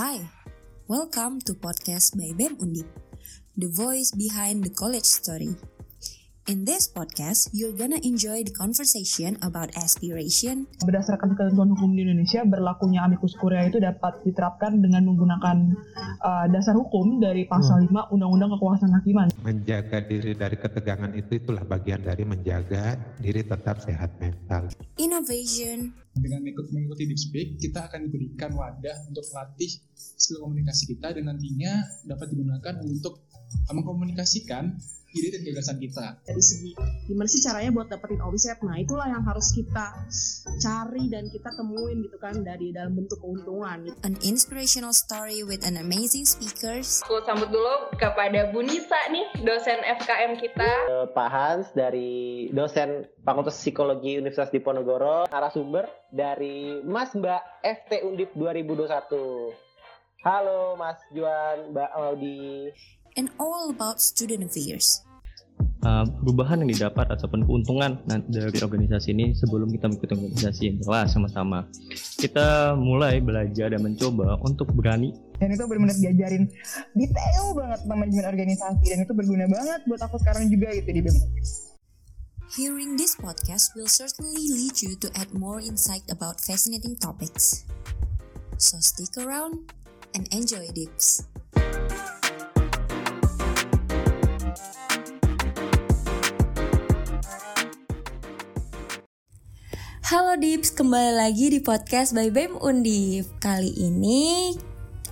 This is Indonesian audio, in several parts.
Hi, welcome to podcast by BEM Undip, the voice behind the college story. In this podcast, you're gonna enjoy the conversation about aspiration. Berdasarkan ketentuan hukum di Indonesia, berlakunya amicus curiae itu dapat diterapkan dengan menggunakan uh, dasar hukum dari pasal hmm. 5 Undang-Undang Kekuasaan Hakiman. Menjaga diri dari ketegangan itu itulah bagian dari menjaga diri tetap sehat mental. Innovation. Dengan mengikuti Deep Speak, kita akan diberikan wadah untuk melatih skill komunikasi kita dan nantinya dapat digunakan untuk mengkomunikasikan ide dan gagasan kita. Dari segi gimana sih caranya buat dapetin omset? Nah itulah yang harus kita cari dan kita temuin gitu kan dari dalam bentuk keuntungan. An inspirational story with an amazing speakers. Aku sambut dulu kepada Bu Nisa nih, dosen FKM kita. Uh, Pak Hans dari dosen Fakultas Psikologi Universitas Diponegoro, narasumber dari Mas Mbak FT Undip 2021. Halo Mas Juan, Mbak Audi and all about student affairs. Uh, perubahan yang didapat ataupun keuntungan dari organisasi ini sebelum kita mengikuti organisasi yang jelas sama-sama. Kita mulai belajar dan mencoba untuk berani. Dan itu benar-benar diajarin detail banget manajemen organisasi dan itu berguna banget buat aku sekarang juga gitu di BEM. Hearing this podcast will certainly lead you to add more insight about fascinating topics. So stick around and enjoy Dips. Halo Dips, kembali lagi di podcast by BEM Undip. Kali ini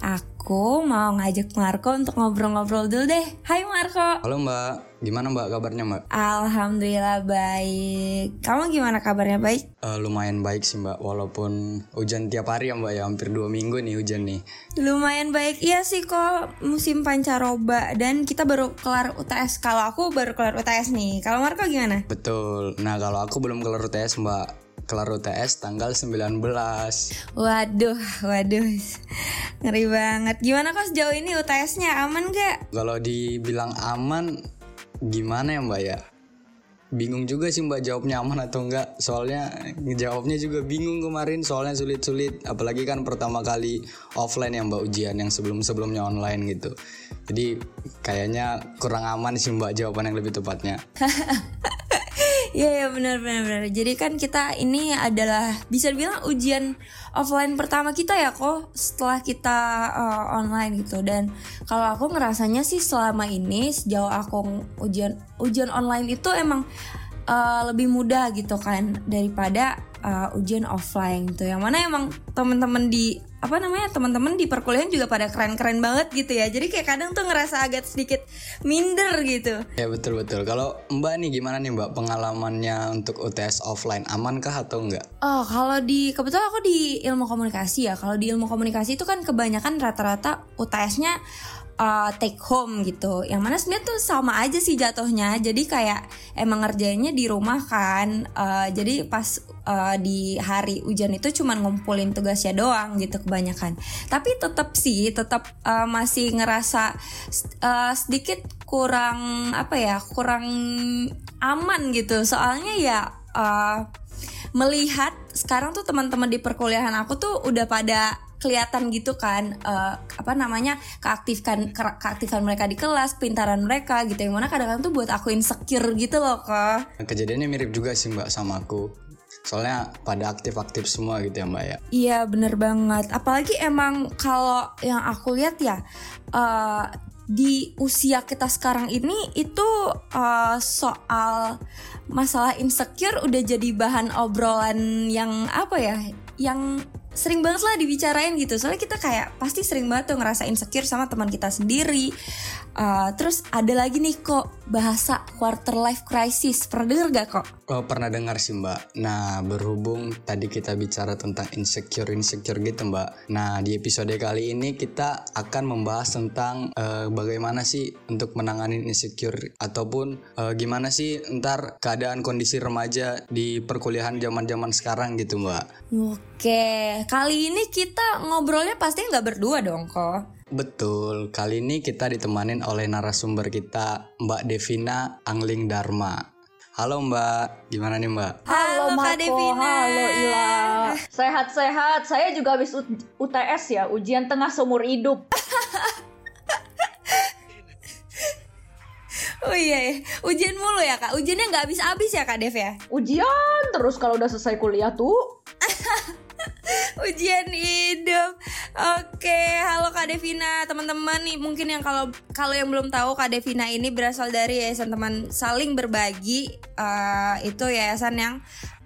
aku mau ngajak Marco untuk ngobrol-ngobrol dulu deh. Hai Marco. Halo Mbak, gimana Mbak kabarnya Mbak? Alhamdulillah baik. Kamu gimana kabarnya baik? Uh, lumayan baik sih Mbak, walaupun hujan tiap hari ya Mbak ya. Hampir dua minggu nih hujan nih. Lumayan baik, iya sih kok musim pancaroba. Dan kita baru kelar UTS Kalau aku baru kelar UTS nih. Kalau Marco gimana? Betul, nah kalau aku belum kelar UTS Mbak kelar UTS tanggal 19 Waduh, waduh. Ngeri banget. Gimana kok sejauh ini UTS-nya aman gak? Kalau dibilang aman Gimana ya mbak ya? Bingung juga sih mbak jawabnya aman atau enggak Soalnya jawabnya juga bingung kemarin Soalnya sulit-sulit. Apalagi kan pertama kali offline ya mbak ujian Yang sebelum-sebelumnya online gitu. Jadi kayaknya kurang aman sih mbak jawaban yang lebih tepatnya Iya ya benar benar benar. Jadi kan kita ini adalah bisa dibilang ujian offline pertama kita ya kok setelah kita uh, online gitu dan kalau aku ngerasanya sih selama ini sejauh aku ujian ujian online itu emang uh, lebih mudah gitu kan daripada uh, ujian offline gitu. Yang mana emang temen-temen di apa namanya teman-teman di perkuliahan juga pada keren-keren banget gitu ya. Jadi kayak kadang tuh ngerasa agak sedikit minder gitu. Ya betul betul. Kalau mbak nih gimana nih mbak? Pengalamannya untuk UTS offline amankah atau enggak? Oh kalau di kebetulan aku di ilmu komunikasi ya. Kalau di ilmu komunikasi itu kan kebanyakan rata-rata UTS-nya uh, take home gitu. Yang mana sebenarnya tuh sama aja sih jatuhnya. Jadi kayak emang ngerjainnya di rumah kan. Uh, jadi pas uh, di hari hujan itu cuman ngumpulin tugasnya doang gitu kebanyakan. Tapi tetap sih tetap uh, masih ngerasa uh, sedikit kurang apa ya kurang aman gitu. Soalnya ya uh, melihat sekarang tuh teman-teman di perkuliahan aku tuh udah pada kelihatan gitu kan uh, apa namanya keaktifkan ke keaktifan mereka di kelas pintaran mereka gitu. Yang mana kadang-kadang tuh buat aku insecure gitu loh kak. Kejadiannya mirip juga sih mbak sama aku. Soalnya pada aktif-aktif semua gitu ya mbak ya. Iya bener banget. Apalagi emang kalau yang aku lihat ya uh, di usia kita sekarang ini itu uh, soal masalah insecure udah jadi bahan obrolan yang apa ya yang sering banget lah dibicarain gitu. Soalnya kita kayak pasti sering banget tuh ngerasa insecure sama teman kita sendiri. Uh, terus ada lagi nih kok bahasa quarter life crisis pernah denger gak kok? Oh pernah dengar sih mbak nah berhubung tadi kita bicara tentang insecure insecure gitu mbak nah di episode kali ini kita akan membahas tentang uh, bagaimana sih untuk menangani insecure ataupun uh, gimana sih ntar keadaan kondisi remaja di perkuliahan zaman zaman sekarang gitu mbak Oke, kali ini kita ngobrolnya pasti nggak berdua dong kok. Betul, kali ini kita ditemanin oleh narasumber kita Mbak Devina Angling Dharma. Halo Mbak, gimana nih Mbak? Halo, Kak Marco, Devina. halo Ila. Sehat-sehat. Saya juga habis UTS ya, ujian tengah seumur hidup. Oh iya, ya. ujian mulu ya kak. Ujiannya nggak habis-habis ya kak Dev ya. Ujian terus kalau udah selesai kuliah tuh. Ujian hidup. Oke, halo Kak Devina, teman-teman nih mungkin yang kalau kalau yang belum tahu Kak Devina ini berasal dari Yayasan Teman Saling Berbagi. Eh, itu yayasan yang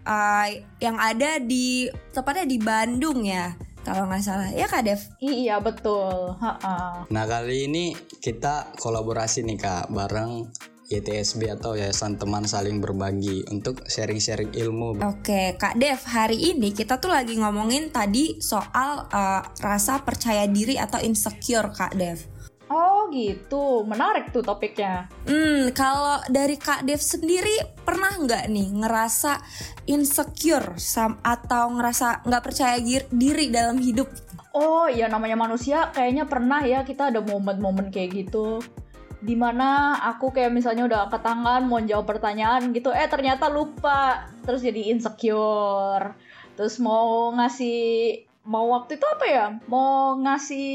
eh, yang ada di tepatnya di Bandung ya. Kalau nggak salah ya Kak Dev. Iya betul. Ha-ha. Nah kali ini kita kolaborasi nih kak bareng YTSB atau Yayasan Teman Saling Berbagi untuk sharing-sharing ilmu. Oke, Kak Dev, hari ini kita tuh lagi ngomongin tadi soal eh, rasa percaya diri atau insecure Kak Dev. Oh gitu, menarik tuh topiknya. Hmm, kalau dari Kak Dev sendiri pernah nggak nih ngerasa insecure sam atau ngerasa nggak percaya diri dalam hidup? Oh iya namanya manusia kayaknya pernah ya kita ada momen-momen kayak gitu Di mana aku kayak misalnya udah angkat tangan mau jawab pertanyaan gitu Eh ternyata lupa. Terus jadi insecure. Terus mau ngasih Mau waktu itu apa ya? Mau ngasih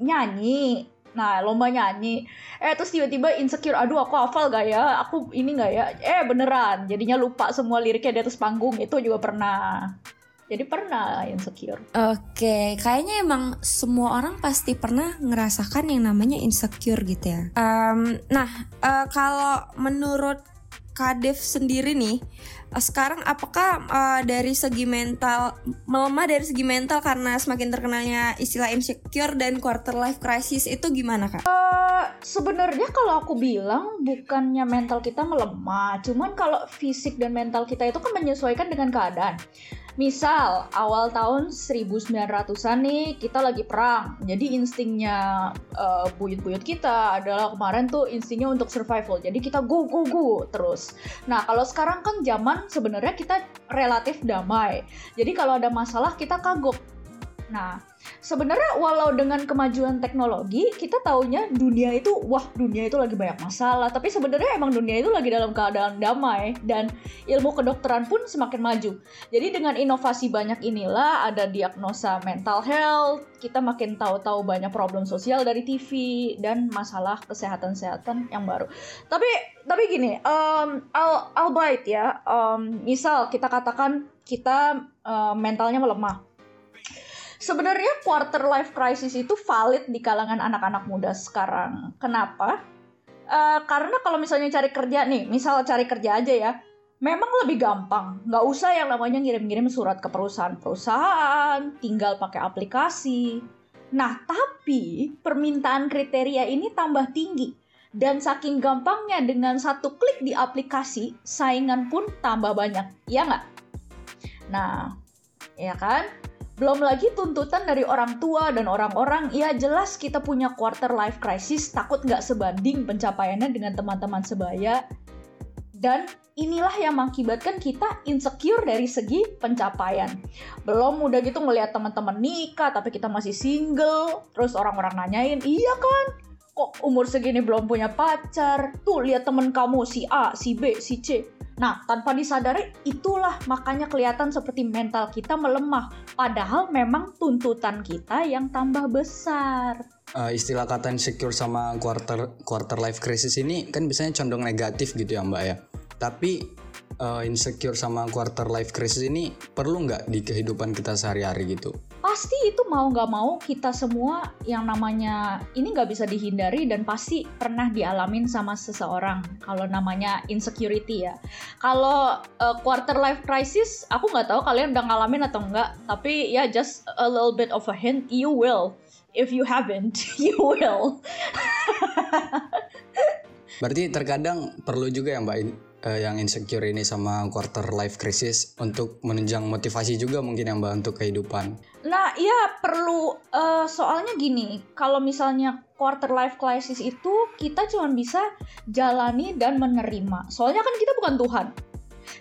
nyanyi. Nah lomba nyanyi. Eh terus tiba-tiba insecure Aduh aku hafal gak ya? Aku ini gak ya? Eh beneran. Jadinya lupa semua liriknya di atas panggung. Itu juga pernah Jadi pernah insecure Oke, kayaknya emang semua orang pasti pernah ngerasakan yang namanya insecure gitu ya. Em, nah, eh, kalau menurut Kak Dev sendiri nih, eh, sekarang apakah eh, dari segi mental melemah dari segi mental karena semakin terkenalnya istilah insecure dan quarter life crisis itu gimana kak? sebenarnya kalau aku bilang bukannya mental kita melemah, cuman kalau fisik dan mental kita itu kan menyesuaikan dengan keadaan. Misal awal tahun 1900-an nih kita lagi perang. Jadi instingnya eh, buyut-buyut kita adalah kemarin tuh instingnya untuk survival. Jadi kita go go go terus. Nah, kalau sekarang kan zaman sebenarnya kita relatif damai. Jadi kalau ada masalah kita kagok. Nah, sebenarnya walau dengan kemajuan teknologi, kita taunya dunia itu, wah dunia itu lagi banyak masalah. Tapi sebenarnya emang dunia itu lagi dalam keadaan damai dan ilmu kedokteran pun semakin maju. Jadi dengan inovasi banyak inilah ada diagnosa mental health, kita makin tahu-tahu banyak problem sosial dari TV dan masalah kesehatan-kesehatan yang baru. Tapi tapi gini, um, I'll bite ya. Um, misal kita katakan kita uh, mentalnya melemah sebenarnya quarter life crisis itu valid di kalangan anak-anak muda sekarang. Kenapa? Eh, karena kalau misalnya cari kerja nih, misal cari kerja aja ya, memang lebih gampang. Nggak usah yang namanya ngirim-ngirim surat ke perusahaan-perusahaan, tinggal pakai aplikasi. Nah, tapi permintaan kriteria ini tambah tinggi. Dan saking gampangnya dengan satu klik di aplikasi, saingan pun tambah banyak. Ya nggak? Nah, ya kan? Belum lagi tuntutan dari orang tua dan orang-orang, ya jelas kita punya quarter life crisis, takut nggak sebanding pencapaiannya dengan teman-teman sebaya. Dan inilah yang mengakibatkan kita insecure dari segi pencapaian. Belum udah gitu ngelihat teman-teman nikah, tapi kita masih single. Terus orang-orang nanyain, iya kan? Kok umur segini belum punya pacar? Tuh lihat temen kamu si A, si B, si C. Nah, tanpa disadari itulah makanya kelihatan seperti mental kita melemah. Padahal memang tuntutan kita yang tambah besar. Eh, istilah kata insecure sama quarter quarter life crisis ini kan biasanya condong negatif gitu ya mbak ya. Tapi eh, insecure sama quarter life crisis ini perlu nggak di kehidupan kita sehari-hari gitu? Pasti itu mau nggak mau kita semua yang namanya ini nggak bisa dihindari dan pasti pernah dialamin sama seseorang. Kalau namanya insecurity ya. Kalau uh, quarter life crisis, aku nggak tahu kalian udah ngalamin atau enggak. Tapi ya just a little bit of a hint, you will. If you haven't, you will. Berarti terkadang perlu juga ya mbak eh, yang insecure ini sama quarter life crisis untuk menunjang motivasi juga mungkin ya mbak untuk kehidupan. Nah, iya perlu eh, soalnya gini, kalau misalnya quarter life crisis itu kita cuma bisa jalani dan menerima. Soalnya kan kita bukan Tuhan.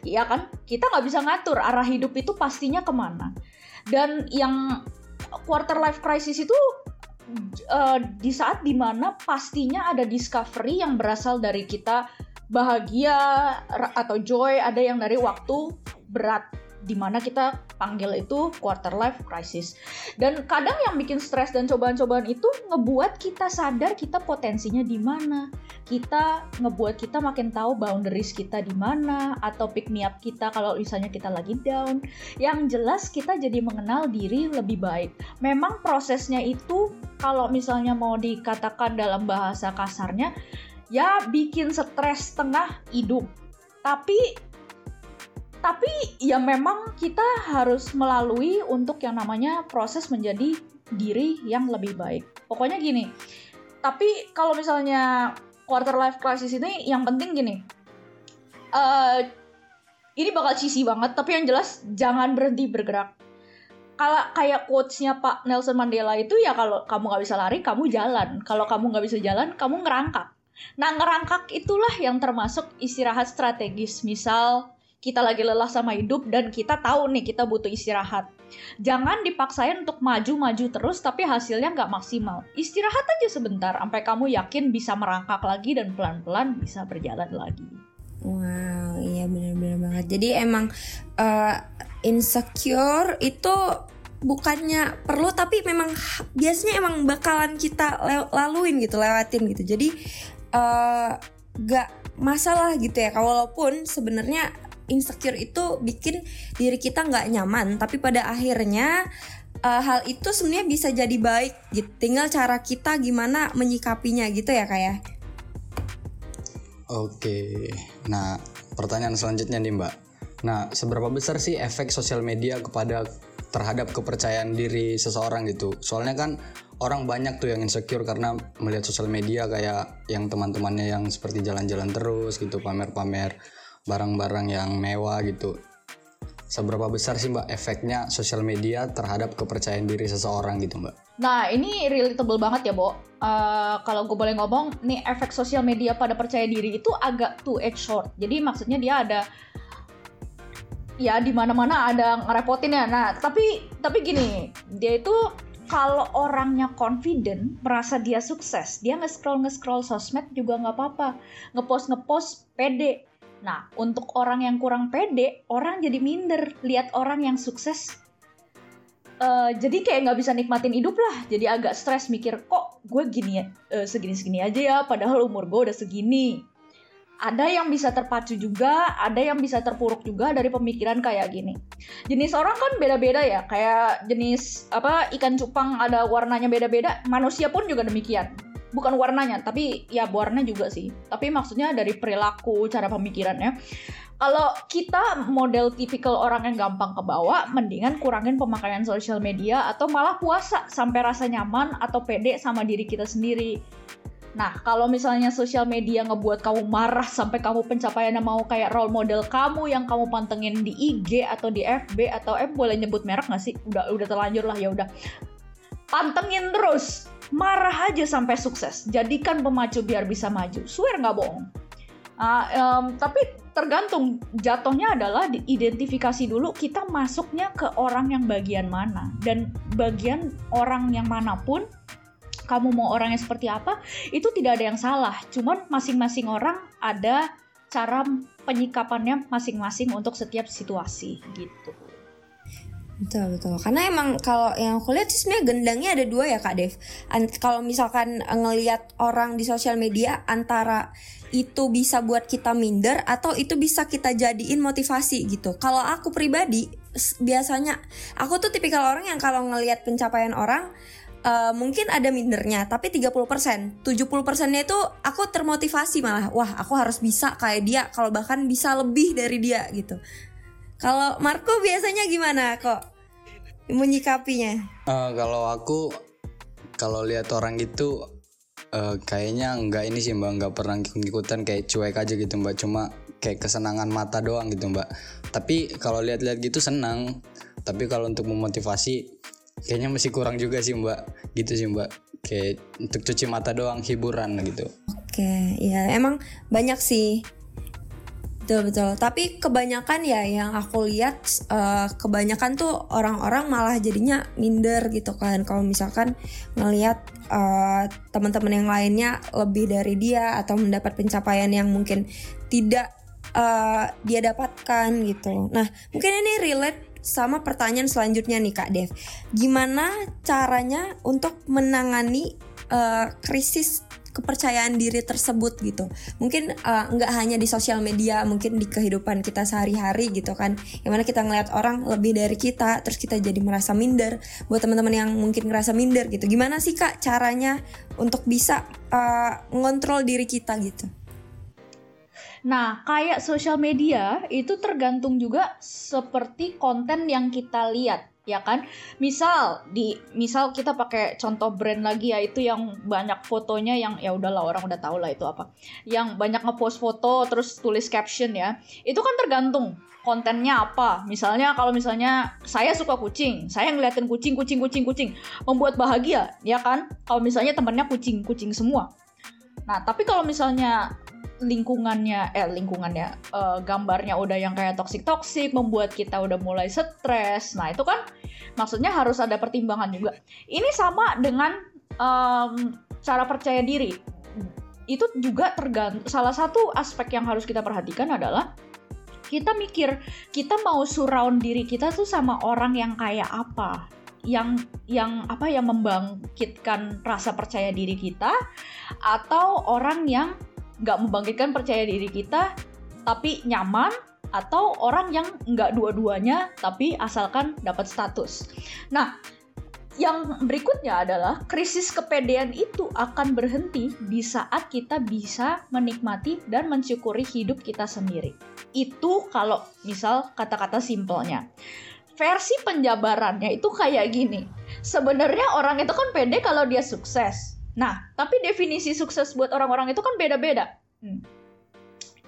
Iya kan? Kita nggak bisa ngatur arah hidup itu pastinya ke mana. Dan yang quarter life crisis itu eh, di saat di mana pastinya ada discovery yang berasal dari kita bahagia atau joy, ada yang dari waktu berat di mana kita panggil itu quarter life crisis. Dan kadang yang bikin stres dan cobaan-cobaan itu ngebuat kita sadar kita potensinya di mana. Kita ngebuat kita makin tahu boundaries kita di mana atau pick me up kita kalau misalnya kita lagi down. Yang jelas kita jadi mengenal diri lebih baik. Memang prosesnya itu kalau misalnya mau dikatakan dalam bahasa kasarnya ya bikin stres tengah hidup tapi tapi ya memang kita harus melalui untuk yang namanya proses menjadi diri yang lebih baik. Pokoknya gini. Tapi kalau misalnya quarter life crisis ini yang penting gini. eh ini bakal cheesy banget, tapi yang jelas jangan berhenti bergerak. Kalau kayak quotes-nya Pak Nelson Mandela itu ya kalau kamu nggak bisa lari, kamu jalan. Kalau kamu nggak bisa jalan, kamu ngerangkak. Nah ngerangkak itulah yang termasuk istirahat strategis. Misal kita lagi lelah sama hidup dan kita tahu nih kita butuh istirahat. Jangan dipaksain untuk maju-maju terus tapi hasilnya nggak maksimal. Istirahat aja sebentar sampai kamu yakin bisa merangkak lagi dan pelan-pelan bisa berjalan lagi. Wow, iya benar-benar banget. Jadi emang eh, insecure itu bukannya perlu tapi memang biasanya emang bakalan kita laluin gitu, lewatin gitu. Jadi eh, gak masalah gitu ya. Walaupun sebenarnya insecure itu bikin diri kita nggak nyaman, tapi pada akhirnya eh, hal itu sebenarnya bisa jadi baik gitu. Tinggal cara kita gimana menyikapinya gitu ya kayak. Oke, nah pertanyaan selanjutnya nih Mbak. Nah, seberapa besar sih efek sosial media kepada terhadap kepercayaan diri seseorang gitu? Soalnya kan orang banyak tuh yang insecure karena melihat sosial media kayak yang teman-temannya yang seperti jalan-jalan terus gitu, pamer-pamer barang-barang yang mewah gitu. Seberapa besar sih Mbak efeknya sosial media terhadap kepercayaan diri seseorang gitu Mbak? Nah ini relatable banget ya Bo. Eh, kalau gue boleh ngomong, nih efek sosial media pada percaya diri itu agak two edge sword. Jadi maksudnya dia ada ya di mana-mana ada ngerepotin ya. Nah tapi tapi gini, dia itu kalau orangnya confident, merasa dia sukses, dia nge-scroll nge-scroll sosmed juga nggak apa-apa, ngepost ngepost pede. Nah untuk orang yang kurang pede, orang jadi minder. Lihat orang yang sukses. Eh, jadi kayak nggak bisa nikmatin hidup lah. Jadi agak stres mikir kok gue gini ya eh, segini-segini aja ya? Padahal umur gue udah segini ada yang bisa terpacu juga ada yang bisa terpuruk juga dari pemikiran kayak gini. Jenis orang kan beda-beda ya kayak jenis apa ikan cupang ada warnanya beda-beda manusia pun juga demikian. Bukan warnanya tapi ya warna juga sih. Tapi maksudnya dari perilaku cara pemikirannya. Kalau kita model tipikal orang yang gampang kebawa, mendingan kurangin pemakaian sosial media atau malah puasa sampai rasa nyaman atau pede sama diri kita sendiri. Nah, kalau misalnya sosial media ngebuat kamu marah sampai kamu pencapaiannya mau kayak role model kamu yang kamu pantengin di IG atau di FB atau eh boleh nyebut merek nggak sih? Udah udah terlanjur lah ya udah. Pantengin terus, marah aja sampai sukses. Jadikan pemacu biar bisa maju. Swear nggak bohong. Ah, em, tapi tergantung jatuhnya adalah diidentifikasi dulu kita masuknya ke orang yang bagian mana dan bagian orang yang mana pun kamu mau orangnya seperti apa itu tidak ada yang salah cuman masing-masing orang ada cara penyikapannya masing-masing untuk setiap situasi gitu Betul betul. Karena emang kalau yang aku lihat sih sebenarnya gendangnya ada dua ya Kak Dev. Kalau misalkan eh, ngelihat orang di sosial media antara itu bisa buat kita minder atau itu bisa kita jadiin motivasi gitu. Kalau aku pribadi biasanya aku tuh tipikal orang yang kalau ngelihat pencapaian orang eh, mungkin ada mindernya tapi 30% 70% nya itu aku termotivasi malah. Wah aku harus bisa kayak dia kalau bahkan bisa lebih dari dia gitu. Kalau Marco biasanya gimana kok menyikapinya? Eh, kalau aku kalau lihat orang gitu eh, kayaknya nggak ini sih mbak. Nggak pernah ngikut-ngikutan kayak cuek aja gitu mbak. Cuma kayak kesenangan mata doang gitu mbak. Tapi kalau lihat-lihat gitu senang. Tapi kalau untuk memotivasi kayaknya masih kurang juga sih mbak gitu sih mbak kayak untuk cuci mata doang hiburan gitu Oke, ya emang banyak sih Betul betul. Tapi kebanyakan ya yang aku lihat uh, kebanyakan tuh orang-orang malah jadinya minder gitu kan. Kalau misalkan ngelihat uh, teman-teman yang lainnya lebih dari dia atau mendapat pencapaian yang mungkin tidak uh, dia dapatkan gitu. Nah mungkin ini relate sama pertanyaan selanjutnya nih Kak Dev. Gimana caranya untuk menangani uh, krisis kepercayaan diri tersebut gitu? Mungkin uh, nggak hanya di sosial media mungkin di kehidupan kita sehari-hari gitu kan. Yang mana kita ngeliat orang lebih dari kita terus kita jadi merasa minder. Buat teman-teman yang mungkin ngerasa minder gitu. Gimana sih kak caranya untuk bisa uh, ngontrol diri kita gitu Nah, kayak sosial media itu tergantung juga seperti konten yang kita lihat ya kan? Misal di misal kita pakai contoh brand lagi ya itu yang banyak fotonya yang ya udahlah orang udah tahu lah itu apa. Yang banyak ngepost foto terus tulis caption ya itu kan tergantung kontennya apa. Misalnya kalau misalnya saya suka kucing saya ngeliatin kucing kucing kucing kucing membuat bahagia ya kan? Kalau misalnya temennya kucing kucing semua. Nah tapi kalau misalnya lingkungannya eh lingkungannya uh, gambarnya udah yang kayak toksik toksik membuat kita udah mulai stres. Nah itu kan maksudnya harus ada pertimbangan juga. Ini sama dengan um, cara percaya diri. Itu juga tergantung salah satu aspek yang harus kita perhatikan adalah kita mikir kita mau surround diri kita tuh sama orang yang kayak apa? Yang yang apa yang membangkitkan rasa percaya diri kita? Atau orang yang nggak membangkitkan percaya diri kita tapi nyaman atau orang yang nggak dua-duanya tapi asalkan dapat status. Nah, yang berikutnya adalah krisis kepedean itu akan berhenti di saat kita bisa menikmati dan mensyukuri hidup kita sendiri. Itu kalau misal kata-kata simpelnya. Versi penjabarannya itu kayak gini. Sebenarnya orang itu kan pede kalau dia sukses. Nah, tapi definisi sukses buat orang-orang itu kan beda-beda. Hmm.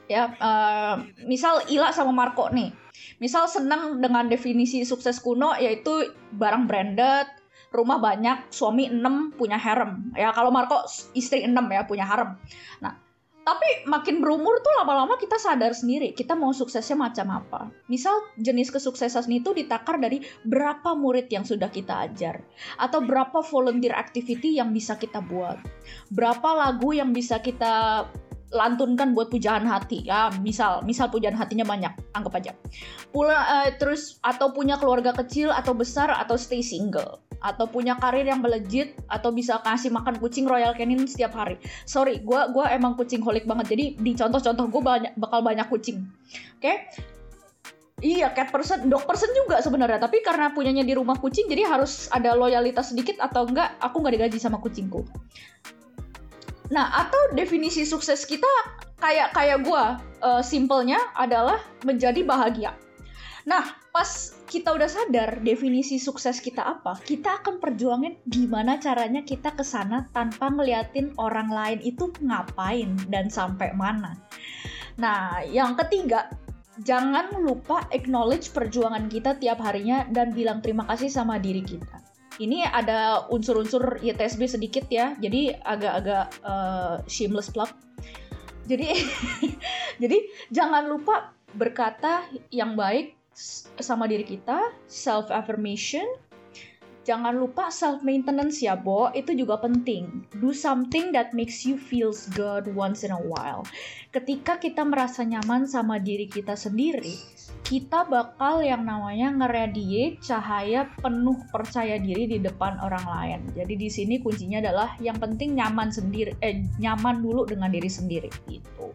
Ya, uh, misal Ila sama Marco nih. Misal senang dengan definisi sukses kuno yaitu barang branded, rumah banyak, suami 6, punya harem. Ya, kalau Marco istri 6 ya, punya harem. Nah, tapi makin berumur tuh lama-lama kita sadar sendiri kita mau suksesnya macam apa. Misal jenis kesuksesan itu ditakar dari berapa murid yang sudah kita ajar atau berapa volunteer activity yang bisa kita buat. Berapa lagu yang bisa kita lantunkan buat pujaan hati ya misal misal pujaan hatinya banyak anggap aja pula uh, terus atau punya keluarga kecil atau besar atau stay single atau punya karir yang melejit atau bisa kasih makan kucing Royal Canin setiap hari sorry gue gua emang kucing holik banget jadi di contoh-contoh gue banyak bakal banyak kucing oke okay? Iya, cat person, dog person juga sebenarnya. Tapi karena punyanya di rumah kucing, jadi harus ada loyalitas sedikit atau enggak, aku nggak digaji sama kucingku. Nah, atau definisi sukses kita kayak kayak gue, uh, simpelnya adalah menjadi bahagia. Nah, pas kita udah sadar definisi sukses kita apa, kita akan perjuangin gimana caranya kita ke sana tanpa ngeliatin orang lain itu ngapain dan sampai mana. Nah, yang ketiga, jangan lupa acknowledge perjuangan kita tiap harinya dan bilang terima kasih sama diri kita ini ada unsur-unsur YTSB sedikit ya, jadi agak-agak uh, shameless plug. Jadi, jadi jangan lupa berkata yang baik sama diri kita, self affirmation. Jangan lupa self maintenance ya, Bo. Itu juga penting. Do something that makes you feels good once in a while. Ketika kita merasa nyaman sama diri kita sendiri, kita bakal yang namanya ngeradiate cahaya penuh percaya diri di depan orang lain. Jadi di sini kuncinya adalah yang penting nyaman sendiri eh nyaman dulu dengan diri sendiri gitu.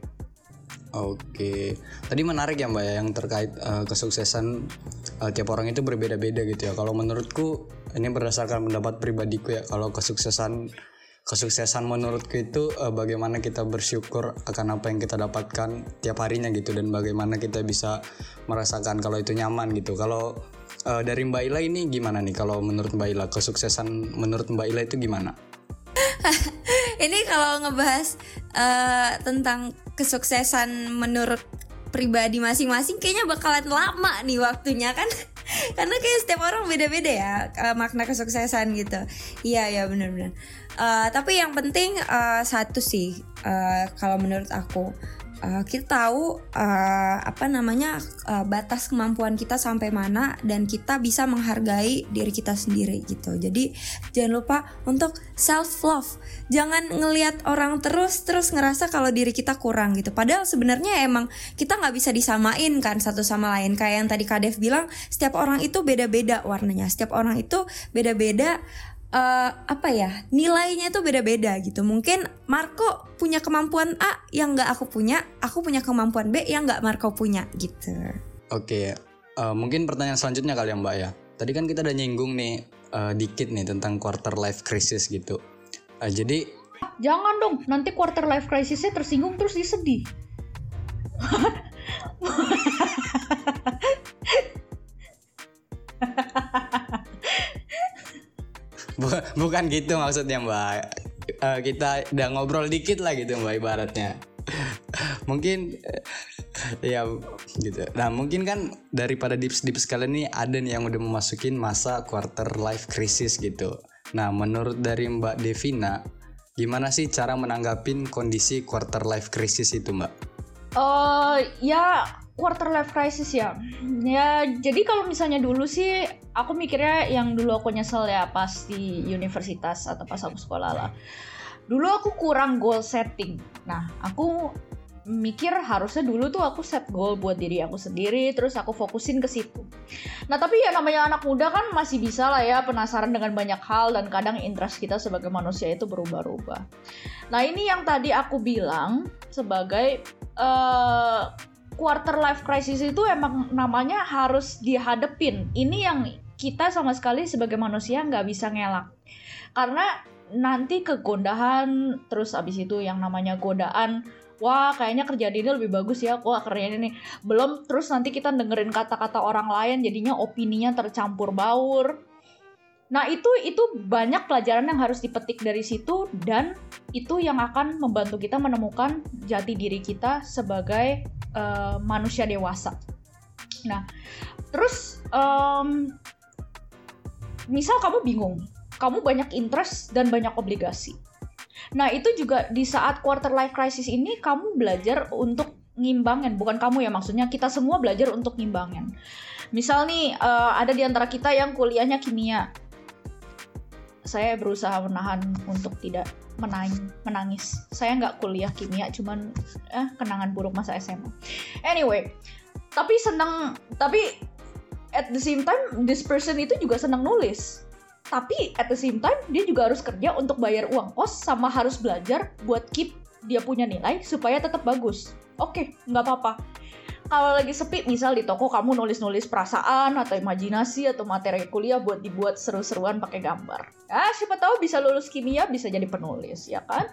Oke, tadi menarik ya Mbak ya yang terkait uh, kesuksesan uh, tiap orang itu berbeda-beda gitu ya. Kalau menurutku ini berdasarkan pendapat pribadiku ya, kalau kesuksesan kesuksesan menurutku itu uh, bagaimana kita bersyukur akan apa yang kita dapatkan tiap harinya gitu dan bagaimana kita bisa merasakan kalau itu nyaman gitu. Kalau uh, dari Mbak Ila ini gimana nih kalau menurut Mbak Ila kesuksesan menurut Mbak Ila itu gimana? ini kalau ngebahas uh, tentang kesuksesan menurut pribadi masing-masing kayaknya bakalan lama nih waktunya kan karena kayak setiap orang beda-beda ya makna kesuksesan gitu iya ya benar-benar uh, tapi yang penting uh, satu sih uh, kalau menurut aku. Uh, kita tahu uh, apa namanya uh, batas kemampuan kita sampai mana dan kita bisa menghargai diri kita sendiri gitu. Jadi jangan lupa untuk self love jangan ngelihat orang terus terus ngerasa kalau diri kita kurang gitu. Padahal sebenarnya emang kita nggak bisa disamain kan satu sama lain. Kayak yang tadi Kadev bilang setiap orang itu beda-beda warnanya. Setiap orang itu beda-beda uh, apa ya nilainya itu beda-beda gitu. Mungkin Marco punya kemampuan A yang nggak aku punya aku punya kemampuan B yang nggak Marco punya gitu. Oke uh, mungkin pertanyaan selanjutnya kali ya Mbak ya. Tadi kan kita udah nyinggung nih uh, dikit nih tentang quarter life crisis gitu. Uh, jadi jangan dong nanti quarter life crisisnya tersinggung terus dia sedih bukan gitu maksudnya mbak. Uh, kita udah ngobrol dikit lah gitu mbak ibaratnya. Mungkin uh, ya gitu. Nah mungkin kan daripada dips dips kalian ini ada nih yang udah memasukin masa quarter life crisis gitu. Nah menurut dari mbak Devina gimana sih cara menanggapin kondisi quarter life crisis itu mbak? Uh, ya quarter life crisis ya. Ya, jadi kalau misalnya dulu sih aku mikirnya yang dulu aku nyesel ya pas di universitas atau pas aku sekolah lah. Dulu aku kurang goal setting. Nah, aku mikir harusnya dulu tuh aku set goal buat diri aku sendiri terus aku fokusin ke situ. Nah tapi ya namanya anak muda kan masih bisa lah ya penasaran dengan banyak hal dan kadang interest kita sebagai manusia itu berubah-ubah. Nah ini yang tadi aku bilang sebagai uh, quarter life crisis itu emang namanya harus dihadepin. Ini yang kita sama sekali sebagai manusia nggak bisa ngelak. Karena nanti kegondahan, terus abis itu yang namanya godaan, wah kayaknya kerjaan ini lebih bagus ya, wah kerjaan ini. Belum terus nanti kita dengerin kata-kata orang lain, jadinya opininya tercampur baur. Nah itu itu banyak pelajaran yang harus dipetik dari situ dan itu yang akan membantu kita menemukan jati diri kita sebagai uh, manusia dewasa. Nah, terus um, misal kamu bingung, kamu banyak interest dan banyak obligasi. Nah, itu juga di saat quarter life crisis ini kamu belajar untuk ngimbangin, bukan kamu ya maksudnya kita semua belajar untuk ngimbangin. Misal nih uh, ada di antara kita yang kuliahnya kimia. Saya berusaha menahan untuk tidak menang menangis. Saya nggak kuliah kimia, cuman eh kenangan buruk masa SMA. Anyway, tapi senang, tapi at the same time this person itu juga senang nulis. Tapi at the same time dia juga harus kerja untuk bayar uang kos sama harus belajar buat keep dia punya nilai supaya tetap bagus. Oke, okay, nggak apa-apa kalau lagi sepi misal di toko kamu nulis-nulis perasaan atau imajinasi atau materi kuliah buat dibuat seru-seruan pakai gambar. Ya, siapa tahu bisa lulus kimia bisa jadi penulis, ya kan?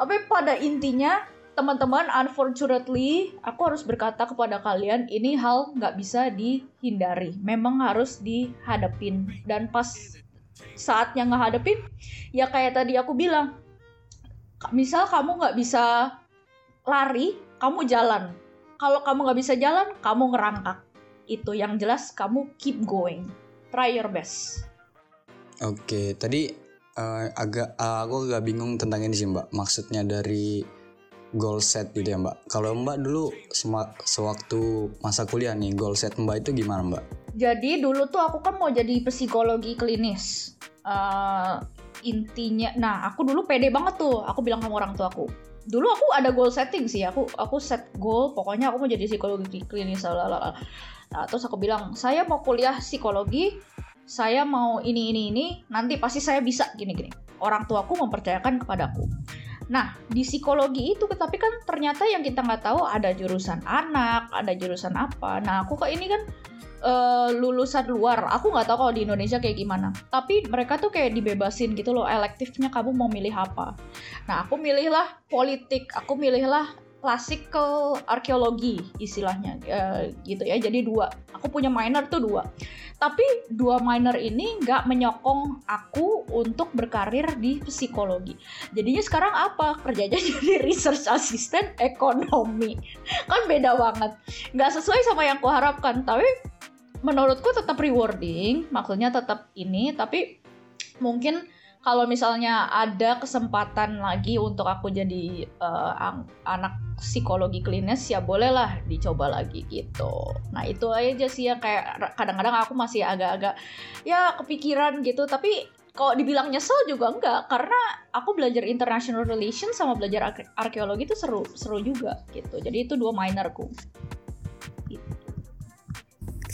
Tapi pada intinya teman-teman, unfortunately, aku harus berkata kepada kalian, ini hal nggak bisa dihindari. Memang harus dihadapin. Dan pas saatnya ngehadapin, ya kayak tadi aku bilang, misal kamu nggak bisa lari, kamu jalan kalau kamu nggak bisa jalan, kamu ngerangkak. Itu yang jelas kamu keep going. Try your best. Oke, tadi uh, agak uh, aku agak bingung tentang ini sih Mbak. Maksudnya dari goal set gitu ya Mbak. Kalau Mbak dulu sewaktu masa kuliah nih, goal set Mbak itu gimana Mbak? Jadi dulu tuh aku kan mau jadi psikologi klinis. Uh, intinya, nah aku dulu pede banget tuh. Aku bilang sama orang tua aku, dulu aku ada goal setting sih aku aku set goal pokoknya aku mau jadi psikologi klinis lalala. nah terus aku bilang saya mau kuliah psikologi saya mau ini ini ini nanti pasti saya bisa gini gini. Orang tuaku mempercayakan kepadaku. Nah di psikologi itu tapi kan ternyata yang kita nggak tahu ada jurusan anak ada jurusan apa. Nah aku kok ini kan uh, lulusan luar. Aku nggak tahu kalau di Indonesia kayak gimana. Tapi mereka tuh kayak dibebasin gitu loh elektifnya kamu mau milih apa. Nah aku milihlah politik, aku milihlah classical arkeologi istilahnya uh, gitu ya. Jadi dua. Aku punya minor tuh dua. Tapi dua minor ini nggak menyokong aku untuk berkarir di psikologi. Jadinya sekarang apa? Kerjanya jadi research assistant ekonomi. Kan beda banget. Nggak sesuai sama yang kuharapkan. Tapi menurutku tetap rewarding, maksudnya tetap ini, tapi mungkin kalau misalnya ada kesempatan lagi untuk aku jadi uh, anak psikologi klinis ya bolehlah dicoba lagi gitu. Nah itu aja sih yang kayak kadang-kadang aku masih agak-agak ya kepikiran gitu. Tapi kalau dibilang nyesel juga enggak karena aku belajar international relations sama belajar arke- arkeologi itu seru seru juga gitu. Jadi itu dua minorku.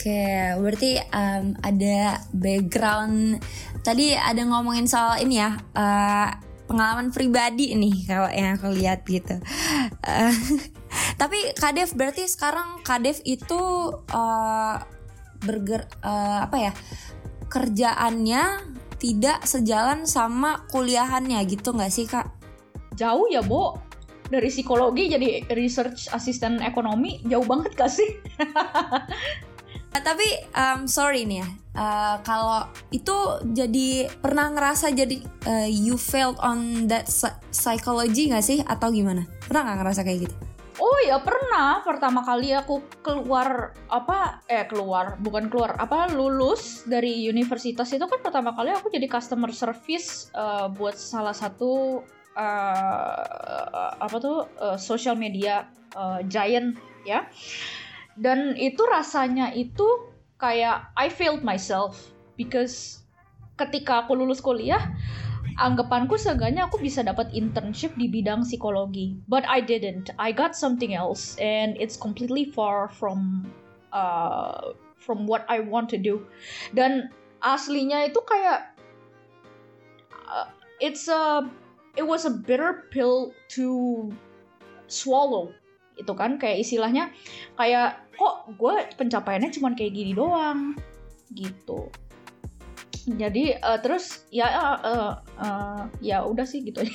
Oke, berarti um, ada background tadi ada ngomongin soal ini ya uh, pengalaman pribadi nih kalau yang aku lihat gitu. Uh, tapi Kadef berarti sekarang Kadef itu uh, berger uh, apa ya kerjaannya tidak sejalan sama kuliahannya gitu nggak sih kak? Jauh ya, Bo. Dari psikologi jadi research assistant ekonomi jauh banget gak sih? Uh, tapi um, sorry nih ya, uh, kalau itu jadi pernah ngerasa jadi uh, you failed on that psychology nggak sih atau gimana? Pernah nggak ngerasa kayak gitu? Oh ya pernah. Pertama kali aku keluar apa eh keluar bukan keluar apa lulus dari universitas itu kan pertama kali aku jadi customer service uh, buat salah satu uh, apa tuh uh, social media uh, giant ya dan itu rasanya itu kayak I failed myself because ketika aku lulus kuliah anggapanku seenggaknya aku bisa dapat internship di bidang psikologi. But I didn't. I got something else and it's completely far from uh, from what I want to do. Dan aslinya itu kayak uh, it's a it was a bitter pill to swallow itu kan kayak istilahnya kayak kok gue pencapaiannya cuma kayak gini doang? Gitu. Jadi uh, terus ya uh, uh, ya udah sih gitu.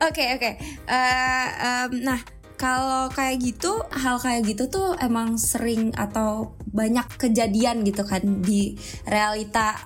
Oke oke. Okay, okay. uh, um, nah kalau kayak gitu hal kayak gitu tuh emang sering atau banyak kejadian gitu kan di realita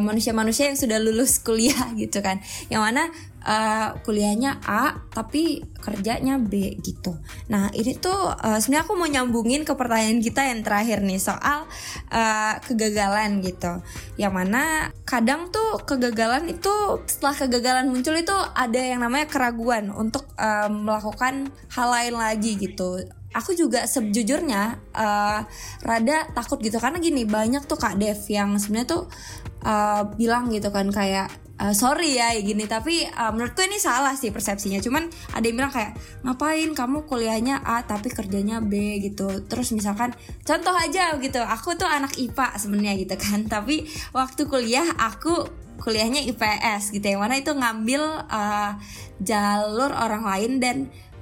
manusia-manusia uh, yang sudah lulus kuliah gitu kan. Yang mana uh, kuliahnya A tapi kerjanya B gitu. Nah ini tuh uh, sebenarnya aku mau nyambungin ke pertanyaan kita yang terakhir nih soal uh, kegagalan gitu. Yang mana kadang tuh kegagalan itu setelah kegagalan muncul itu ada yang namanya keraguan untuk uh, melakukan hal lain lagi gitu aku juga sejujurnya uh, rada takut gitu karena gini banyak tuh kak Dev yang sebenarnya tuh uh, bilang gitu kan kayak uh, sorry ya gini. Tapi uh, menurutku ini salah sih persepsinya. Cuman ada yang bilang kayak ngapain kamu kuliahnya A tapi kerjanya B? gitu. Terus misalkan contoh aja gitu. Aku tuh anak IPA sebenarnya gitu kan. Tapi waktu kuliah aku kuliahnya IPS gitu yang mana itu ngambil uh, jalur orang lain dan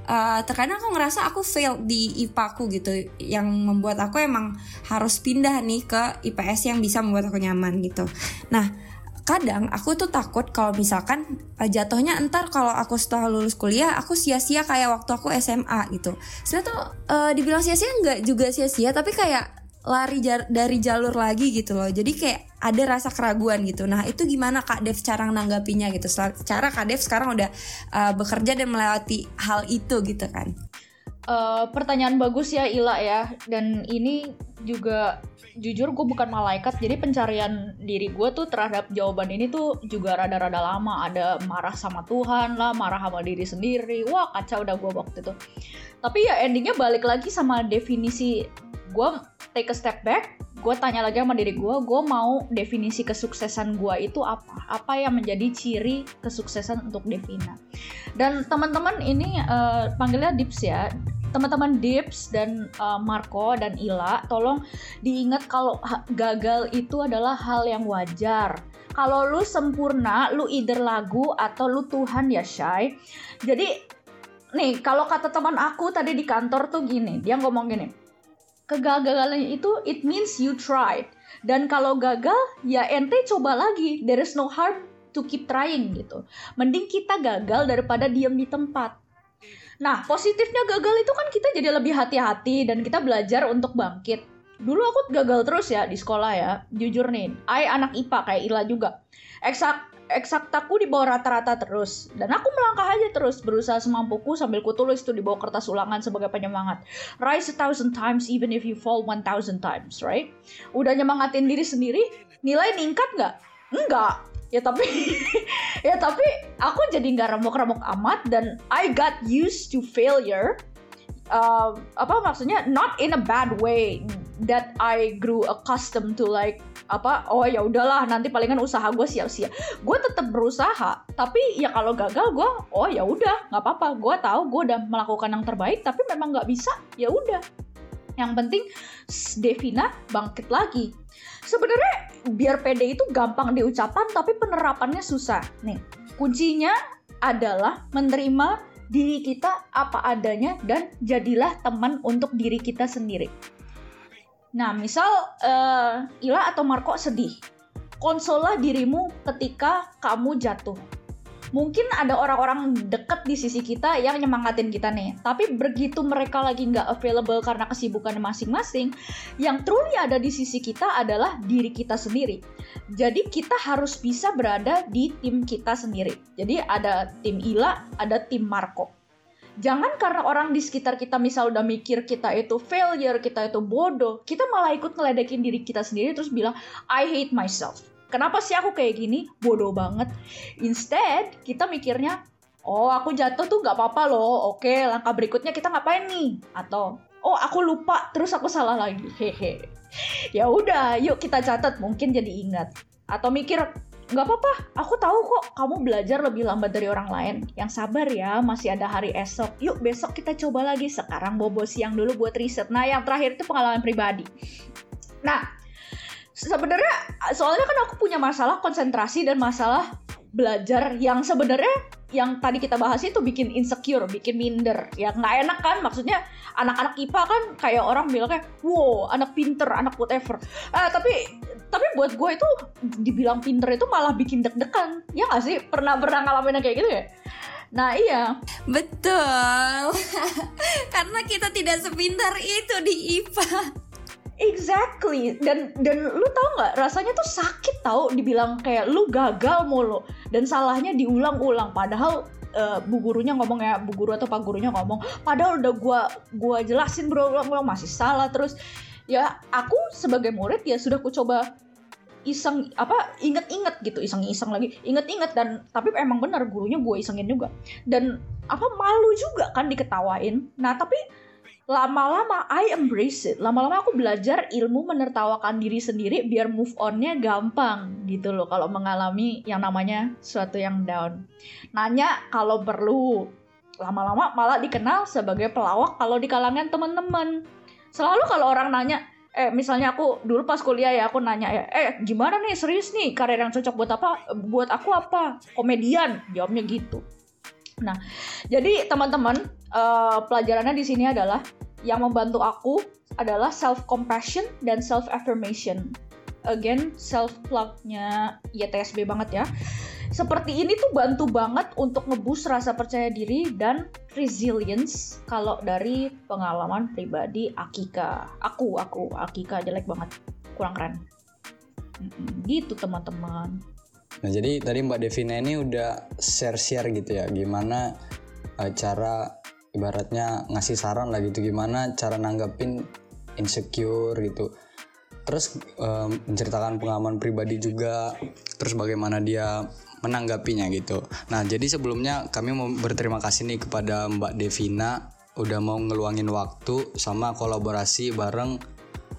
uh, terkadang aku ngerasa aku fail di IPA aku gitu. Yang membuat aku emang harus pindah nih ke IPS yang bisa membuat aku nyaman gitu. Nah kadang aku tuh takut kalau misalkan uh, jatuhnya entar kalau aku setelah lulus kuliah aku sia-sia kayak waktu aku SMA gitu. Sebenarnya tuh uh, dibilang sia-sia nggak juga sia-sia tapi kayak lari jar dari jalur lagi gitu loh. Jadi kayak ada rasa keraguan gitu. Nah itu gimana kak Dev cara nanggapinya gitu? Cara kak Dev sekarang udah uh, bekerja dan melewati hal itu gitu kan uh, pertanyaan bagus ya Ila ya. Dan ini juga jujur gue bukan malaikat. Jadi pencarian diri gue tuh terhadap jawaban ini tuh juga rada-rada lama. Ada marah sama Tuhan lah marah sama diri sendiri. Wah kacau udah gue waktu itu. Tapi ya endingnya balik lagi sama definisi gue take a step back. Gue tanya lagi sama diri gue gue mau definisi kesuksesan gue itu apa? Apa yang menjadi ciri kesuksesan untuk Devina dan teman-teman ini uh, panggilnya Dips ya. Teman-teman Dips dan uh, Marco dan Ila tolong diingat kalau gagal itu adalah hal yang wajar. Kalau lu sempurna lu either lagu atau lu Tuhan ya Shay jadi nih kalau kata teman aku tadi di kantor tuh gini dia ngomong gini kegagalan itu it means you tried. Dan kalau gagal ya ente coba lagi. There is no harm to keep trying gitu. Mending kita gagal daripada diam di tempat. Nah positifnya gagal itu kan kita jadi lebih hati-hati dan kita belajar untuk bangkit. Dulu aku gagal terus ya di sekolah ya jujur nih. I anak IPA kayak Ila juga. Eksak eksaktaku di bawah rata-rata terus. Dan aku melangkah aja terus berusaha semampuku sambil ku tulis itu di bawah kertas ulangan sebagai penyemangat. Rise a thousand times even if you fall one thousand times right? Udah nyemangatin diri sendiri nilai ningkat nggak? Enggak ya tapi ya tapi aku jadi nggak remuk-remuk amat dan I got used to failure. Uh, apa maksudnya? Not in a bad way that I grew accustomed to like apa oh ya udahlah nanti palingan usaha gue sia-sia. Gue tetap berusaha tapi ya kalau gagal gue oh ya udah nggak apa-apa. Gue tahu gue udah melakukan yang terbaik tapi memang nggak bisa ya udah. Yang penting Devina bangkit lagi. Sebenarnya biar pede itu gampang diucapkan tapi penerapannya susah nih kuncinya adalah menerima diri kita apa adanya dan jadilah teman untuk diri kita sendiri Nah, misal uh, Ila atau Marco sedih. Konsollah dirimu ketika kamu jatuh. Mungkin ada orang-orang deket di sisi kita yang nyemangatin kita nih. Tapi begitu mereka lagi nggak available karena kesibukan masing-masing, yang truly ada di sisi kita adalah diri kita sendiri. Jadi kita harus bisa berada di tim kita sendiri. Jadi ada tim Ila, ada tim Marco jangan karena orang di sekitar kita misal udah mikir kita itu failure, kita itu bodoh, kita malah ikut ngeledekin diri kita sendiri terus bilang I hate myself. Kenapa sih aku kayak gini? Bodoh banget. Instead, kita mikirnya, oh aku jatuh tuh gak apa-apa loh. Oke, langkah berikutnya kita ngapain nih? Atau, oh aku lupa, terus aku salah lagi. Hehe. Ya udah, yuk kita catat, mungkin jadi ingat. Atau mikir, nggak apa-apa aku tahu kok kamu belajar lebih lambat dari orang lain yang sabar ya masih ada hari esok yuk besok kita coba lagi sekarang bobo siang dulu buat riset nah yang terakhir itu pengalaman pribadi nah sebenarnya soalnya kan aku punya masalah konsentrasi dan masalah belajar yang sebenarnya yang tadi kita bahas itu bikin insecure, bikin minder. Ya nggak enak kan? Maksudnya anak-anak IPA kan kayak orang bilang kayak, wow anak pinter, anak whatever. Eh, tapi tapi buat gue itu dibilang pinter itu malah bikin deg-degan ya gak sih pernah pernah ngalamin kayak gitu ya nah iya betul karena kita tidak sepintar itu di IPA Exactly. Dan dan lu tau nggak rasanya tuh sakit tau dibilang kayak lu gagal mulu. Dan salahnya diulang-ulang. Padahal uh, bu gurunya ngomong ya bu guru atau pak gurunya ngomong padahal udah gua gua jelasin berulang-ulang masih salah. Terus ya aku sebagai murid ya sudah ku coba iseng apa inget-inget gitu iseng-iseng lagi inget-inget dan tapi emang benar gurunya gue isengin juga. Dan apa malu juga kan diketawain. Nah tapi lama-lama I embrace it. Lama-lama aku belajar ilmu menertawakan diri sendiri biar move onnya gampang gitu loh kalau mengalami yang namanya suatu yang down. Nanya kalau perlu. Lama-lama malah dikenal sebagai pelawak kalau di kalangan teman-teman. Selalu kalau orang nanya eh misalnya aku dulu pas kuliah ya aku nanya ya eh gimana nih? Serius nih? Karir yang cocok buat apa? Buat aku apa? Komedian jawabnya gitu nah jadi teman-teman uh, pelajarannya di sini adalah yang membantu aku adalah self compassion dan self affirmation again self plugnya YTSB banget ya seperti ini tuh bantu banget untuk ngebus rasa percaya diri dan resilience kalau dari pengalaman pribadi Akika. Aku, aku, Akika jelek banget, kurang keren. Gitu teman-teman. Nah jadi tadi Mbak Devina ini udah share-share gitu ya, gimana uh, cara ibaratnya ngasih saran lah gitu, gimana cara nanggapin insecure gitu terus um, menceritakan pengalaman pribadi juga terus bagaimana dia menanggapinya gitu. Nah, jadi sebelumnya kami mau berterima kasih nih kepada Mbak Devina udah mau ngeluangin waktu sama kolaborasi bareng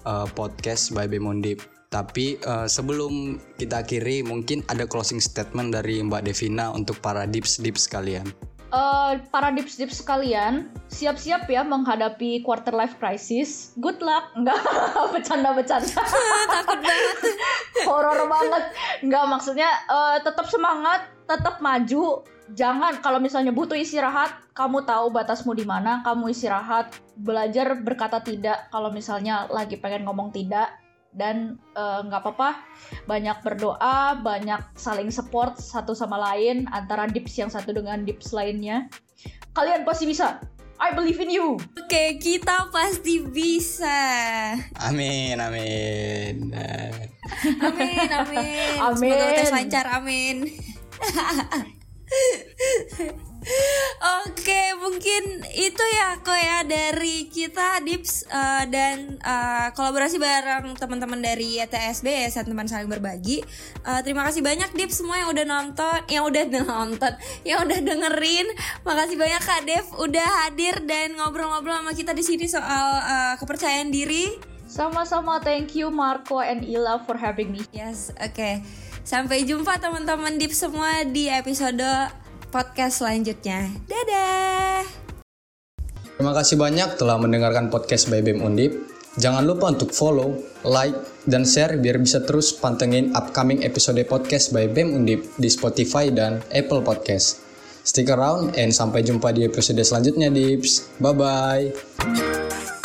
uh, podcast by Bemondip. Tapi uh, sebelum kita akhiri mungkin ada closing statement dari Mbak Devina untuk para dips dips kalian uh, para dips-dips sekalian, siap-siap ya menghadapi quarter life crisis. Good luck. Enggak, bercanda-bercanda. Takut banget. Horor banget. Enggak, maksudnya uh, tetap semangat, tetap maju. Jangan kalau misalnya butuh istirahat, kamu tahu batasmu di mana, kamu istirahat, belajar berkata tidak kalau misalnya lagi pengen ngomong tidak dan eh, nggak uh, apa-apa banyak berdoa banyak saling support satu sama lain antara dips yang satu dengan dips lainnya kalian pasti bisa I believe in you. Oke, okay, kita pasti bisa. Amin, amin. amin, amin. Amin. Semoga tes lancar, amin. Oke, mungkin mungkin itu ya kok ya dari kita Dips uh, dan uh, kolaborasi bareng teman-teman dari YTSB ya teman saling berbagi. Uh, terima kasih banyak Dips semua yang udah nonton, yang udah nonton, yang udah dengerin. Makasih banyak Kak Dev udah hadir dan ngobrol-ngobrol sama kita di sini soal uh, kepercayaan diri. Sama-sama thank you Marco and Ila for having me. Yes, oke. Okay. Sampai jumpa teman-teman Dips semua di episode podcast selanjutnya. Dadah. Terima kasih banyak telah mendengarkan podcast by BEM Undip. Jangan lupa untuk follow, like, dan share biar bisa terus pantengin upcoming episode podcast by BEM Undip di Spotify dan Apple Podcast. Stick around and sampai jumpa di episode selanjutnya, Dips. Bye-bye.